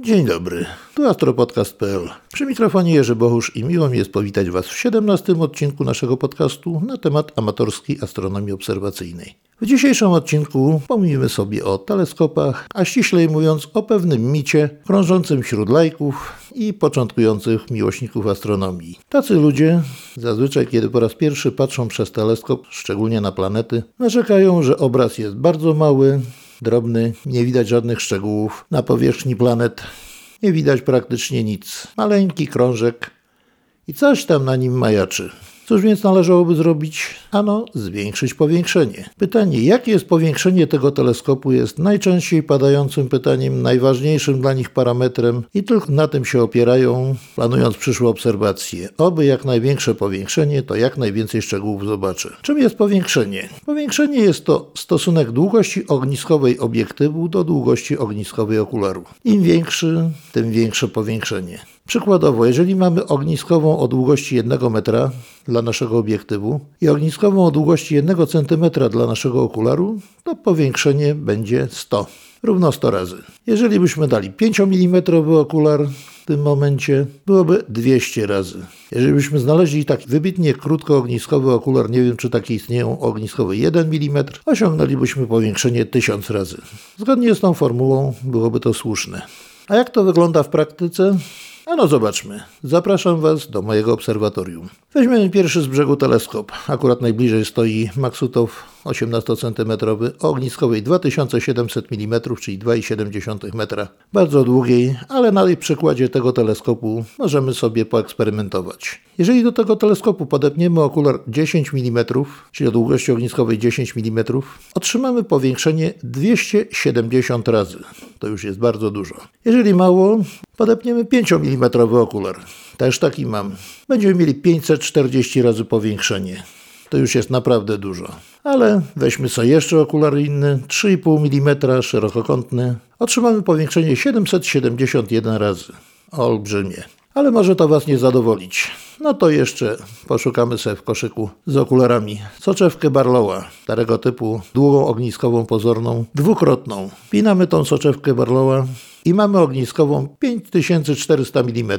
Dzień dobry, tu astropodcast.pl. Przy mikrofonie Jerzy Bohusz i miło mi jest powitać Was w 17 odcinku naszego podcastu na temat amatorskiej astronomii obserwacyjnej. W dzisiejszym odcinku pomówimy sobie o teleskopach, a ściślej mówiąc o pewnym micie krążącym wśród lajków i początkujących miłośników astronomii. Tacy ludzie, zazwyczaj kiedy po raz pierwszy patrzą przez teleskop, szczególnie na planety, narzekają, że obraz jest bardzo mały, drobny, nie widać żadnych szczegółów. Na powierzchni planet nie widać praktycznie nic. Maleńki krążek i coś tam na nim majaczy. Cóż więc należałoby zrobić? Ano, zwiększyć powiększenie. Pytanie, jakie jest powiększenie tego teleskopu, jest najczęściej padającym pytaniem, najważniejszym dla nich parametrem i tylko na tym się opierają, planując przyszłe obserwacje. Oby jak największe powiększenie, to jak najwięcej szczegółów zobaczę. Czym jest powiększenie? Powiększenie jest to stosunek długości ogniskowej obiektywu do długości ogniskowej okularu. Im większy, tym większe powiększenie. Przykładowo, jeżeli mamy ogniskową o długości 1 metra dla naszego obiektywu i ogniskową o długości 1 cm dla naszego okularu, to powiększenie będzie 100, równo 100 razy. Jeżeli byśmy dali 5 mm okular w tym momencie, byłoby 200 razy. Jeżeli byśmy znaleźli taki wybitnie krótkoogniskowy okular, nie wiem czy takie istnieją, ogniskowy 1 mm, osiągnęlibyśmy powiększenie 1000 razy. Zgodnie z tą formułą byłoby to słuszne. A jak to wygląda w praktyce? A no zobaczmy. Zapraszam Was do mojego obserwatorium. Weźmiemy pierwszy z brzegu teleskop. Akurat najbliżej stoi Maksutow 18 cm o ogniskowej 2700 mm, czyli 2,7 metra. Bardzo długiej, ale na przykładzie tego teleskopu możemy sobie poeksperymentować. Jeżeli do tego teleskopu podepniemy okular 10 mm, czyli o długości ogniskowej 10 mm, otrzymamy powiększenie 270 razy. To już jest bardzo dużo. Jeżeli mało, podepniemy 5 mm okular. Też taki mam. Będziemy mieli 540 razy powiększenie. To już jest naprawdę dużo. Ale weźmy sobie jeszcze okular inny, 3,5 mm szerokokątny. Otrzymamy powiększenie 771 razy. Olbrzymie. Ale może to Was nie zadowolić. No to jeszcze poszukamy sobie w koszyku z okularami soczewkę Barlowa, starego typu, długą ogniskową pozorną, dwukrotną. Pinamy tą soczewkę Barlowa i mamy ogniskową 5400 mm.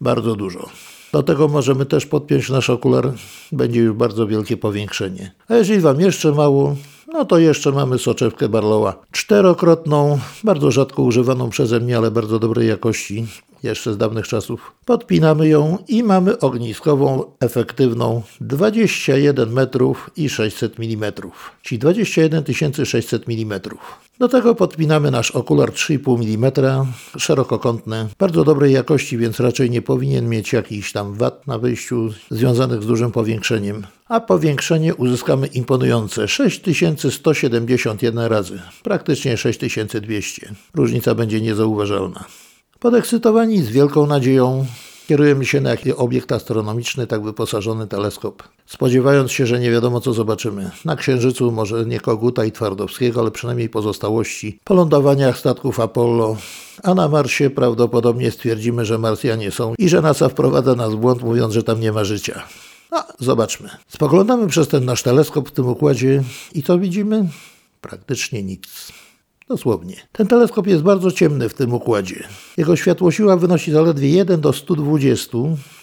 Bardzo dużo. Do tego możemy też podpiąć nasz okular, będzie już bardzo wielkie powiększenie. A jeżeli Wam jeszcze mało, no to jeszcze mamy soczewkę Barlowa czterokrotną, bardzo rzadko używaną przeze mnie, ale bardzo dobrej jakości jeszcze z dawnych czasów. Podpinamy ją i mamy ogniskową efektywną 21 metrów i 600 mm, czyli 21 600 mm. Do tego podpinamy nasz okular 3,5 mm, szerokokątny, bardzo dobrej jakości, więc raczej nie powinien mieć jakichś tam wad na wyjściu związanych z dużym powiększeniem. A powiększenie uzyskamy imponujące 6171 razy, praktycznie 6200. Różnica będzie niezauważalna. Podekscytowani z wielką nadzieją kierujemy się na obiekt astronomiczny, tak wyposażony teleskop, spodziewając się, że nie wiadomo co zobaczymy. Na Księżycu może nie Koguta i Twardowskiego, ale przynajmniej pozostałości po lądowaniach statków Apollo, a na Marsie prawdopodobnie stwierdzimy, że Marsjanie są i że NASA wprowadza nas w błąd, mówiąc, że tam nie ma życia. No, zobaczmy. Spoglądamy przez ten nasz teleskop w tym układzie i co widzimy? Praktycznie nic. Dosłownie. Ten teleskop jest bardzo ciemny w tym układzie. Jego światłosiła wynosi zaledwie 1 do 120,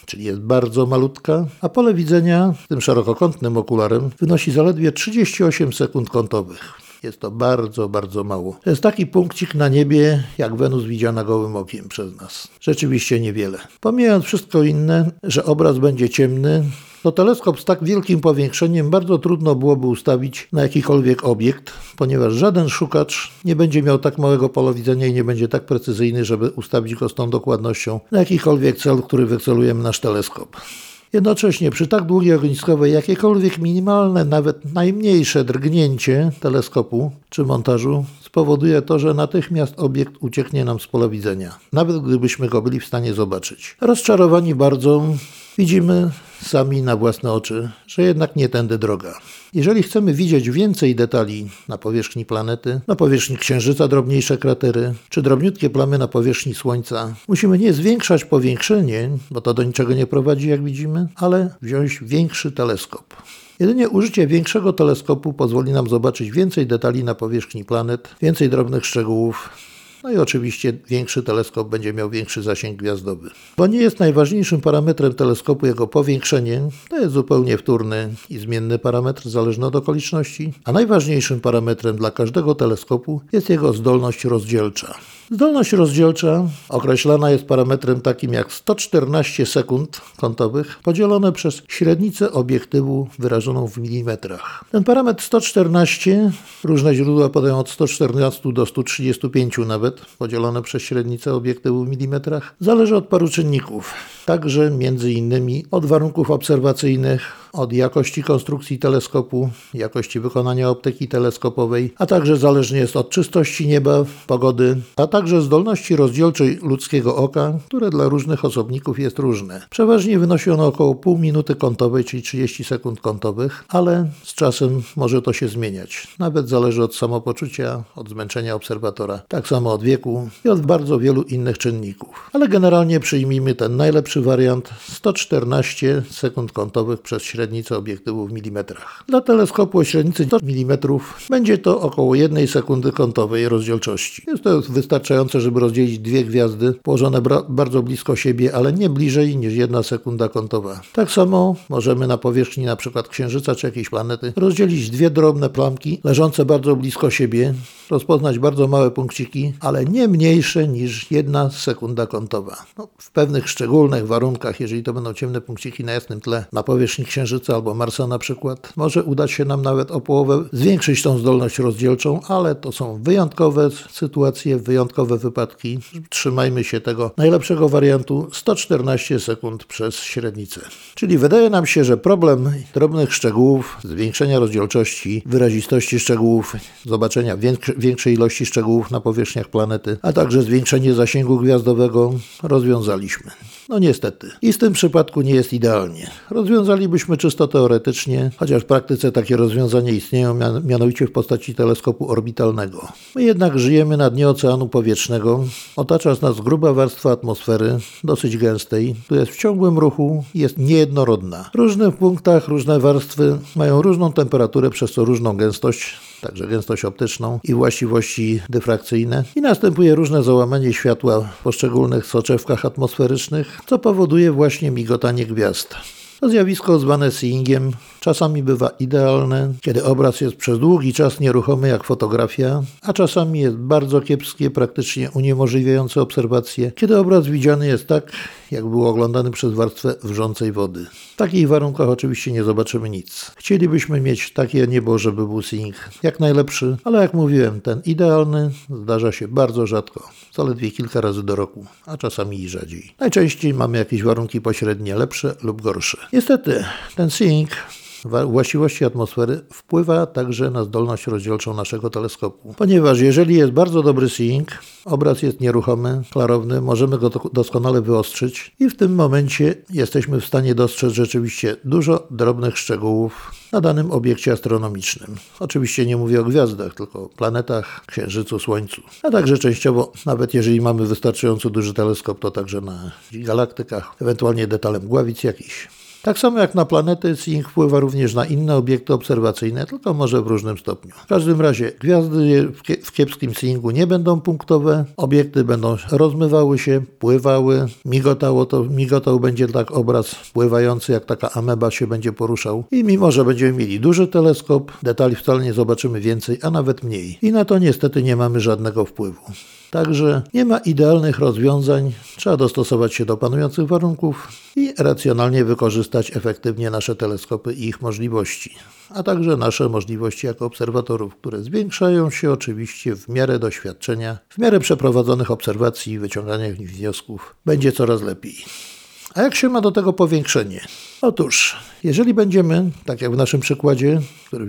czyli jest bardzo malutka, a pole widzenia tym szerokokątnym okularem wynosi zaledwie 38 sekund kątowych. Jest to bardzo, bardzo mało. To jest taki punkcik na niebie, jak Wenus widziana gołym okiem przez nas. Rzeczywiście niewiele. Pomijając wszystko inne, że obraz będzie ciemny, to teleskop z tak wielkim powiększeniem bardzo trudno byłoby ustawić na jakikolwiek obiekt, ponieważ żaden szukacz nie będzie miał tak małego pola widzenia i nie będzie tak precyzyjny, żeby ustawić go z tą dokładnością na jakikolwiek cel, który wycelujemy nasz teleskop. Jednocześnie przy tak długiej ogniskowej jakiekolwiek minimalne, nawet najmniejsze drgnięcie teleskopu czy montażu spowoduje to, że natychmiast obiekt ucieknie nam z pola widzenia, nawet gdybyśmy go byli w stanie zobaczyć. Rozczarowani bardzo widzimy sami na własne oczy, że jednak nie tędy droga. Jeżeli chcemy widzieć więcej detali na powierzchni planety, na powierzchni Księżyca drobniejsze kratery, czy drobniutkie plamy na powierzchni Słońca, musimy nie zwiększać powiększenie, bo to do niczego nie prowadzi, jak widzimy, ale wziąć większy teleskop. Jedynie użycie większego teleskopu pozwoli nam zobaczyć więcej detali na powierzchni planet, więcej drobnych szczegółów, No i oczywiście większy teleskop będzie miał większy zasięg gwiazdowy. Bo nie jest najważniejszym parametrem teleskopu jego powiększenie, to jest zupełnie wtórny i zmienny parametr zależny od okoliczności, a najważniejszym parametrem dla każdego teleskopu jest jego zdolność rozdzielcza. Zdolność rozdzielcza określana jest parametrem takim jak 114 sekund kątowych podzielone przez średnicę obiektywu wyrażoną w milimetrach. Ten parametr 114, różne źródła podają od 114 do 135 nawet, podzielone przez średnicę obiektywu w milimetrach, zależy od paru czynników. Także między innymi od warunków obserwacyjnych, od jakości konstrukcji teleskopu, jakości wykonania optyki teleskopowej, a także zależnie jest od czystości nieba, pogody, a także zdolności rozdzielczej ludzkiego oka, które dla różnych osobników jest różne. Przeważnie wynosi ono około pół minuty kątowej, czyli 30 sekund kątowych, ale z czasem może to się zmieniać. Nawet zależy od samopoczucia, od zmęczenia obserwatora, tak samo od wieku i od bardzo wielu innych czynników. Ale generalnie przyjmijmy ten najlepszy wariant 114 sekund kątowych przez średnicę obiektywu w milimetrach. Dla teleskopu o średnicy 100 mm będzie to około 1 sekundy kątowej rozdzielczości. Jest to wystarczające, żeby rozdzielić dwie gwiazdy położone bardzo blisko siebie, ale nie bliżej niż 1 sekunda kątowa. Tak samo możemy na powierzchni np. Księżyca czy jakiejś planety rozdzielić dwie drobne plamki leżące bardzo blisko siebie, rozpoznać bardzo małe punkciki, ale nie mniejsze niż 1 sekunda kątowa. No, w pewnych szczególnych warunkach, jeżeli to będą ciemne punkciki na jasnym tle, na powierzchni Księżyca albo Marsa na przykład, może udać się nam nawet o połowę zwiększyć tą zdolność rozdzielczą, ale to są wyjątkowe sytuacje, wyjątkowe wypadki. Trzymajmy się tego najlepszego wariantu 114 sekund przez średnicę. Czyli wydaje nam się, że problem drobnych szczegółów, zwiększenia rozdzielczości, wyrazistości szczegółów, zobaczenia większej ilości szczegółów na powierzchniach planety, a także zwiększenie zasięgu gwiazdowego rozwiązaliśmy. No niestety. I w tym przypadku nie jest idealnie. Rozwiązalibyśmy czysto teoretycznie, chociaż w praktyce takie rozwiązania istnieją, mianowicie w postaci teleskopu orbitalnego. My jednak żyjemy na dnie oceanu powietrznego. Otacza nas gruba warstwa atmosfery, dosyć gęstej, która jest w ciągłym ruchu i jest niejednorodna. W różnych punktach różne warstwy mają różną temperaturę, przez co różną gęstość także gęstość optyczną i właściwości dyfrakcyjne i następuje różne załamanie światła w poszczególnych soczewkach atmosferycznych, co powoduje właśnie migotanie gwiazd. To zjawisko zwane seeingiem czasami bywa idealne, kiedy obraz jest przez długi czas nieruchomy jak fotografia, a czasami jest bardzo kiepskie, praktycznie uniemożliwiające obserwację, kiedy obraz widziany jest tak, jak był oglądany przez warstwę wrzącej wody. W takich warunkach oczywiście nie zobaczymy nic. Chcielibyśmy mieć takie niebo, żeby był seeing jak najlepszy, ale jak mówiłem, ten idealny zdarza się bardzo rzadko, zaledwie kilka razy do roku, a czasami i rzadziej. Najczęściej mamy jakieś warunki pośrednie lepsze lub gorsze. Niestety, ten seeing właściwości atmosfery wpływa także na zdolność rozdzielczą naszego teleskopu. Ponieważ jeżeli jest bardzo dobry seeing, obraz jest nieruchomy, klarowny, możemy go doskonale wyostrzyć i w tym momencie jesteśmy w stanie dostrzec rzeczywiście dużo drobnych szczegółów na danym obiekcie astronomicznym. Oczywiście nie mówię o gwiazdach, tylko o planetach, księżycu, słońcu, a także częściowo, nawet jeżeli mamy wystarczająco duży teleskop, to także na galaktykach, ewentualnie detalem gławic jakichś. Tak samo jak na planety, Seeing wpływa również na inne obiekty obserwacyjne, tylko może w różnym stopniu. W każdym razie gwiazdy w kiepskim Seeingu nie będą punktowe, obiekty będą rozmywały się, pływały, migotało to, migotał będzie tak obraz pływający, jak taka ameba się będzie poruszał. I mimo, że będziemy mieli duży teleskop, detali wcale nie zobaczymy więcej, a nawet mniej. I na to niestety nie mamy żadnego wpływu. Także nie ma idealnych rozwiązań, trzeba dostosować się do panujących warunków i racjonalnie wykorzystać efektywnie nasze teleskopy i ich możliwości, a także nasze możliwości jako obserwatorów, które zwiększają się oczywiście w miarę doświadczenia, w miarę przeprowadzonych obserwacji i wyciągania wniosków. Będzie coraz lepiej. A jak się ma do tego powiększenie? Otóż, jeżeli będziemy, tak jak w naszym przykładzie, który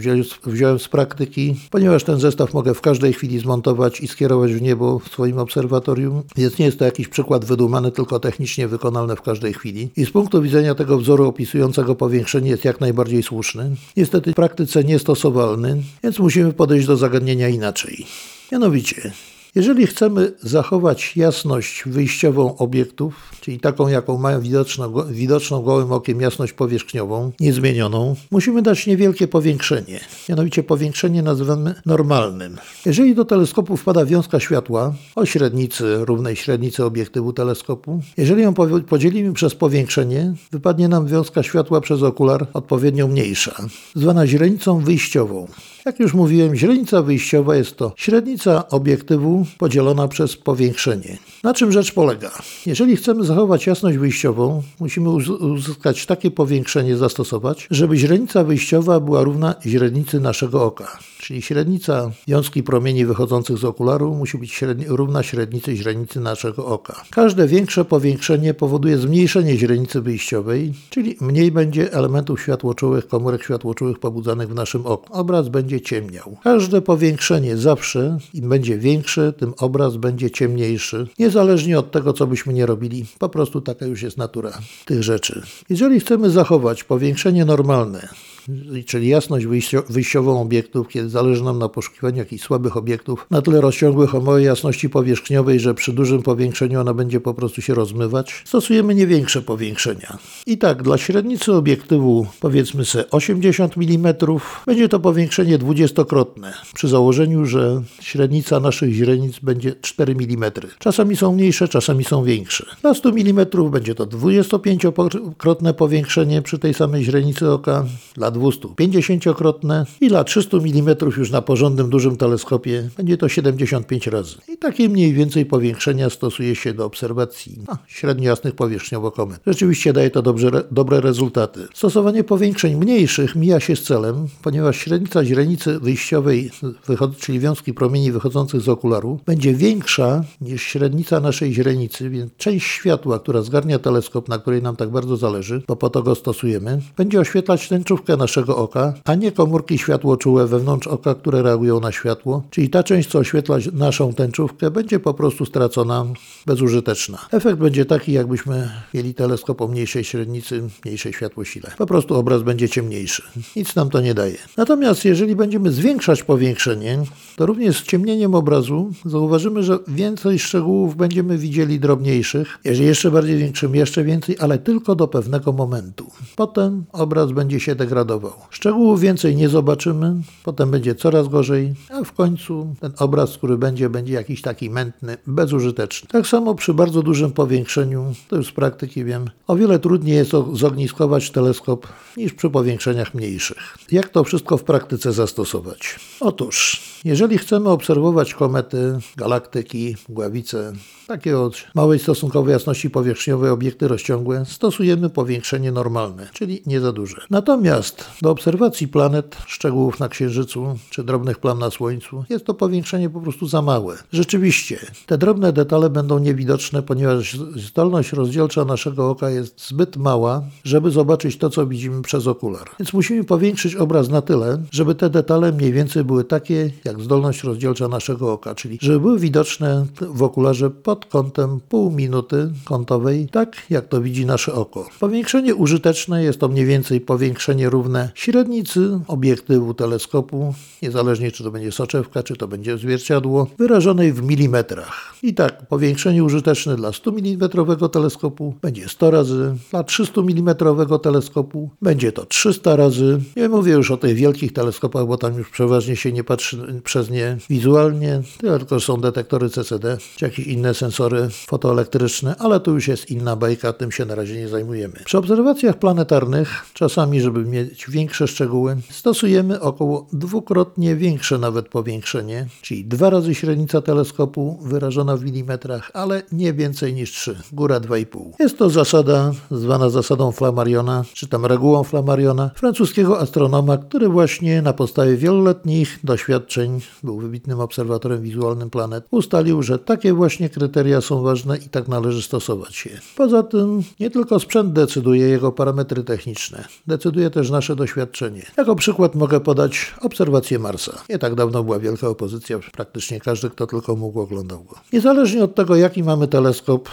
wziąłem z praktyki, ponieważ ten zestaw mogę w każdej chwili zmontować i skierować w niebo w swoim obserwatorium, więc nie jest to jakiś przykład wydumany, tylko technicznie wykonalny w każdej chwili. I z punktu widzenia tego wzoru opisującego powiększenie jest jak najbardziej słuszny. Niestety w praktyce niestosowalny, więc musimy podejść do zagadnienia inaczej. Mianowicie, Jeżeli chcemy zachować jasność wyjściową obiektów, czyli taką, jaką mają widoczną, widoczną gołym okiem jasność powierzchniową, niezmienioną, musimy dać niewielkie powiększenie. Mianowicie powiększenie nazywamy normalnym. Jeżeli do teleskopu wpada wiązka światła o średnicy, równej średnicy obiektywu teleskopu, jeżeli ją podzielimy przez powiększenie, wypadnie nam wiązka światła przez okular odpowiednio mniejsza, zwana źrenicą wyjściową. Jak już mówiłem, źrenica wyjściowa jest to średnica obiektywu podzielona przez powiększenie. Na czym rzecz polega? Jeżeli chcemy zachować jasność wyjściową, musimy uzyskać takie powiększenie zastosować, żeby źrenica wyjściowa była równa źrenicy naszego oka. Czyli średnica wiązki promieni wychodzących z okularu musi być średni, równa średnicy źrenicy naszego oka. Każde większe powiększenie powoduje zmniejszenie źrenicy wyjściowej, czyli mniej będzie elementów światłoczułych, komórek światłoczułych pobudzanych w naszym oku. Obraz będzie ciemniał. Każde powiększenie zawsze, im będzie większe, tym obraz będzie ciemniejszy. Niezależnie od tego, co byśmy nie robili, po prostu taka już jest natura tych rzeczy. Jeżeli chcemy zachować powiększenie normalne, czyli jasność wyjściową obiektów, kiedy zależy nam na poszukiwaniu jakichś słabych obiektów, na tyle rozciągłych o małej jasności powierzchniowej, że przy dużym powiększeniu ona będzie po prostu się rozmywać, stosujemy nie większe powiększenia. I tak, dla średnicy obiektywu powiedzmy sobie 80 mm, będzie to powiększenie dwudziestokrotne, przy założeniu, że średnica naszych źrenic będzie 4 mm. Czasami są mniejsze, czasami są większe. Dla 100 mm będzie to 25-krotne powiększenie przy tej samej źrenicy oka, dla 250-krotne i dla 300 mm już na porządnym dużym teleskopie będzie to 75 razy. I takie mniej więcej powiększenia stosuje się do obserwacji no, średnio jasnych powierzchniowo komet. Rzeczywiście daje to dobrze, dobre rezultaty. Stosowanie powiększeń mniejszych mija się z celem, ponieważ średnica źrenicy wyjściowej, czyli wiązki promieni wychodzących z okularu, będzie większa niż średnica naszej źrenicy, więc część światła, która zgarnia teleskop, na której nam tak bardzo zależy, bo po to go stosujemy, będzie oświetlać tęczówkę naszego oka, a nie komórki światłoczułe wewnątrz oka, które reagują na światło. Czyli ta część, co oświetla naszą tęczówkę, będzie po prostu stracona, bezużyteczna. Efekt będzie taki, jakbyśmy mieli teleskop o mniejszej średnicy, mniejszej światłosile. Po prostu obraz będzie ciemniejszy. Nic nam to nie daje. Natomiast jeżeli będziemy zwiększać powiększenie, to również z ciemnieniem obrazu zauważymy, że więcej szczegółów będziemy widzieli drobniejszych. Jeżeli jeszcze bardziej większym, jeszcze więcej, ale tylko do pewnego momentu. Potem obraz będzie się degradował Szczegółów więcej nie zobaczymy, potem będzie coraz gorzej, a w końcu ten obraz, który będzie, będzie jakiś taki mętny, bezużyteczny. Tak samo przy bardzo dużym powiększeniu, to już z praktyki wiem, o wiele trudniej jest zogniskować teleskop niż przy powiększeniach mniejszych. Jak to wszystko w praktyce zastosować? Otóż, jeżeli chcemy obserwować komety, galaktyki, mgławice, takie o małej stosunkowej jasności powierzchniowej obiekty rozciągłe, stosujemy powiększenie normalne, czyli nie za duże. Natomiast do obserwacji planet, szczegółów na Księżycu czy drobnych plam na Słońcu jest to powiększenie po prostu za małe. Rzeczywiście, te drobne detale będą niewidoczne, ponieważ zdolność rozdzielcza naszego oka jest zbyt mała, żeby zobaczyć to, co widzimy przez okular. Więc musimy powiększyć obraz na tyle, żeby te detale mniej więcej były takie, jak zdolność rozdzielcza naszego oka, czyli żeby były widoczne w okularze pod kątem pół minuty kątowej, tak jak to widzi nasze oko. Powiększenie użyteczne jest to mniej więcej powiększenie równe równe średnicy obiektywu teleskopu, niezależnie czy to będzie soczewka, czy to będzie zwierciadło, wyrażonej w milimetrach. I tak, powiększenie użyteczne dla 100 mm teleskopu będzie 100 razy, dla 300 mm teleskopu będzie to 300 razy. Nie mówię już o tych wielkich teleskopach, bo tam już przeważnie się nie patrzy przez nie wizualnie, tylko są detektory CCD, czy jakieś inne sensory fotoelektryczne, ale to już jest inna bajka, tym się na razie nie zajmujemy. Przy obserwacjach planetarnych, czasami, żeby mieć większe szczegóły, stosujemy około dwukrotnie większe nawet powiększenie, czyli dwa razy średnica teleskopu wyrażona w milimetrach, ale nie więcej niż 3, góra 2,5. Jest to zasada zwana zasadą Flammariona, czy tam regułą Flammariona, francuskiego astronoma, który właśnie na podstawie wieloletnich doświadczeń, był wybitnym obserwatorem wizualnym planet, ustalił, że takie właśnie kryteria są ważne i tak należy stosować je. Poza tym nie tylko sprzęt decyduje jego parametry techniczne, decyduje też nasze doświadczenie. Jako przykład mogę podać obserwację Marsa. Nie tak dawno była wielka opozycja, praktycznie każdy, kto tylko mógł, oglądał go. Niezależnie od tego, jaki mamy teleskop,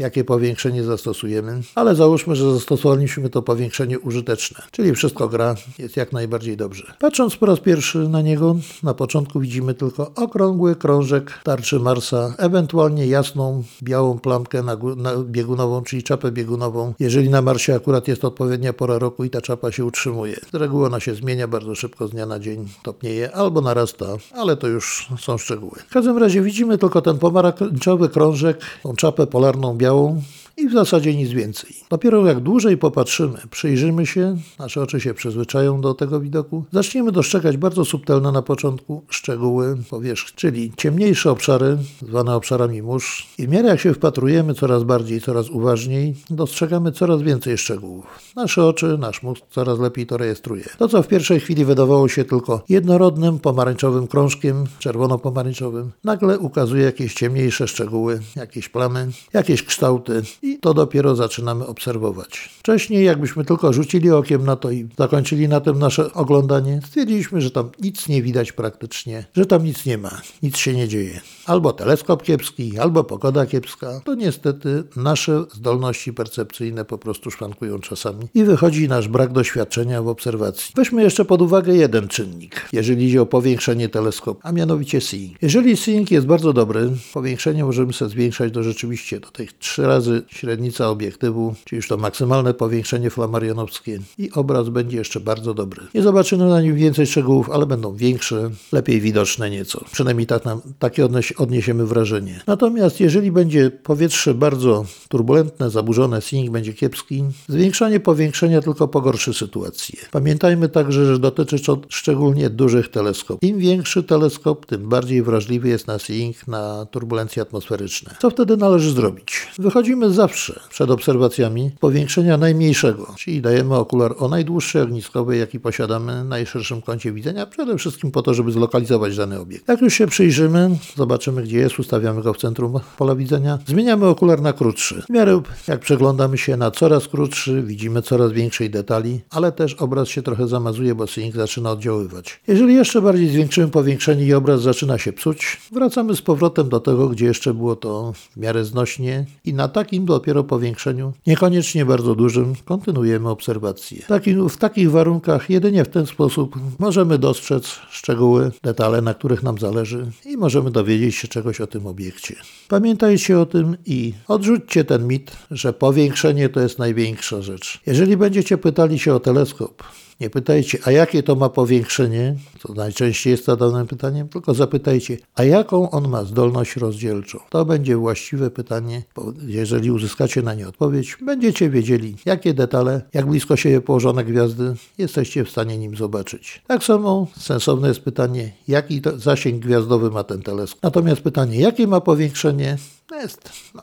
jakie powiększenie zastosujemy, ale załóżmy, że zastosowaliśmy to powiększenie użyteczne, czyli wszystko gra, jest jak najbardziej dobrze. Patrząc po raz pierwszy na niego, na początku widzimy tylko okrągły krążek tarczy Marsa, ewentualnie jasną, białą plamkę na, na biegunową, czyli czapę biegunową, jeżeli na Marsie akurat jest odpowiednia pora roku i ta czapa się utrzymuje. Z reguły ona się zmienia bardzo szybko z dnia na dzień, topnieje albo narasta, ale to już są szczegóły. W każdym razie widzimy tylko ten pomarańczowy krążek, tą czapę polarną białą, still i w zasadzie nic więcej. Dopiero jak dłużej popatrzymy, przyjrzymy się, nasze oczy się przyzwyczają do tego widoku, zaczniemy dostrzegać bardzo subtelne na początku szczegóły powierzchni, czyli ciemniejsze obszary, zwane obszarami mórz. I w miarę jak się wpatrujemy coraz bardziej, coraz uważniej, dostrzegamy coraz więcej szczegółów. Nasze oczy, nasz mózg coraz lepiej to rejestruje. To, co w pierwszej chwili wydawało się tylko jednorodnym, pomarańczowym krążkiem, czerwono-pomarańczowym, nagle ukazuje jakieś ciemniejsze szczegóły, jakieś plamy, jakieś kształty i to dopiero zaczynamy obserwować. Wcześniej, jakbyśmy tylko rzucili okiem na to i zakończyli na tym nasze oglądanie, stwierdziliśmy, że tam nic nie widać praktycznie, że tam nic nie ma, nic się nie dzieje. Albo teleskop kiepski, albo pogoda kiepska. To niestety nasze zdolności percepcyjne po prostu szwankują czasami i wychodzi nasz brak doświadczenia w obserwacji. Weźmy jeszcze pod uwagę jeden czynnik, jeżeli idzie o powiększenie teleskopu, a mianowicie seeing. Jeżeli seeing jest bardzo dobry, powiększenie możemy sobie zwiększać do rzeczywiście do tych trzy razy średnica obiektywu, czyli już to maksymalne powiększenie flamarionowskie i obraz będzie jeszcze bardzo dobry. Nie zobaczymy na nim więcej szczegółów, ale będą większe, lepiej widoczne nieco. Przynajmniej tak nam, takie odniesiemy wrażenie. Natomiast jeżeli będzie powietrze bardzo turbulentne, zaburzone, seeing będzie kiepski, zwiększanie powiększenia tylko pogorszy sytuację. Pamiętajmy także, że dotyczy to szczególnie dużych teleskopów. Im większy teleskop, tym bardziej wrażliwy jest na seeing, na turbulencje atmosferyczne. Co wtedy należy zrobić? Wychodzimy zawsze przed obserwacjami powiększenia najmniejszego, czyli dajemy okular o najdłuższej ogniskowej, jaki posiadamy, najszerszym kącie widzenia, przede wszystkim po to, żeby zlokalizować dany obiekt. Jak już się przyjrzymy, zobaczymy gdzie jest, ustawiamy go w centrum pola widzenia, zmieniamy okular na krótszy. W miarę jak przeglądamy się na coraz krótszy, widzimy coraz większej detali, ale też obraz się trochę zamazuje, bo synik zaczyna oddziaływać. Jeżeli jeszcze bardziej zwiększymy powiększenie i obraz zaczyna się psuć, wracamy z powrotem do tego, gdzie jeszcze było to w miarę znośnie i na takim dopiero powiększeniu, niekoniecznie bardzo dużym, kontynuujemy obserwację. Takim, w takich warunkach jedynie w ten sposób możemy dostrzec szczegóły, detale, na których nam zależy i możemy dowiedzieć się czegoś o tym obiekcie. Pamiętajcie o tym i odrzućcie ten mit, że powiększenie to jest największa rzecz. Jeżeli będziecie pytali się o teleskop, nie pytajcie, a jakie to ma powiększenie, co najczęściej jest zadanym pytaniem, tylko zapytajcie, a jaką on ma zdolność rozdzielczą. To będzie właściwe pytanie, bo jeżeli uzyskacie na nie odpowiedź, będziecie wiedzieli, jakie detale, jak blisko siebie położone gwiazdy jesteście w stanie nim zobaczyć. Tak samo sensowne jest pytanie, jaki zasięg gwiazdowy ma ten teleskop. Natomiast pytanie, jakie ma powiększenie, jest... No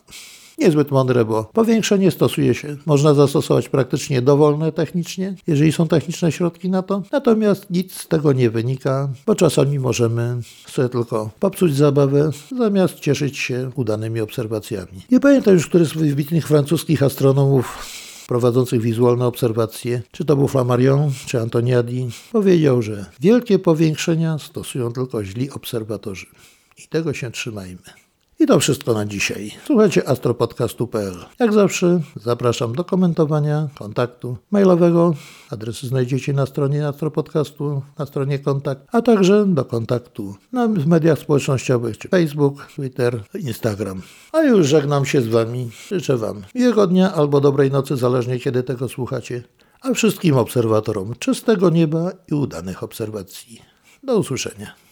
niezbyt mądre, bo powiększenie stosuje się, można zastosować praktycznie dowolne technicznie, jeżeli są techniczne środki na to, natomiast nic z tego nie wynika, bo czasami możemy sobie tylko popsuć zabawę, zamiast cieszyć się udanymi obserwacjami. Nie pamiętam już, który z wybitnych francuskich astronomów prowadzących wizualne obserwacje, czy to był Flammarion, czy Antoniadi, powiedział, że wielkie powiększenia stosują tylko źli obserwatorzy. I tego się trzymajmy. I to wszystko na dzisiaj. Słuchajcie astropodcastu.pl. Jak zawsze zapraszam do komentowania, kontaktu mailowego. Adresy znajdziecie na stronie astropodcastu, na stronie kontakt, a także do kontaktu na, w mediach społecznościowych, czy Facebook, Twitter, Instagram. A już żegnam się z Wami. Życzę Wam miłego dnia albo dobrej nocy, zależnie kiedy tego słuchacie. A wszystkim obserwatorom czystego nieba i udanych obserwacji. Do usłyszenia.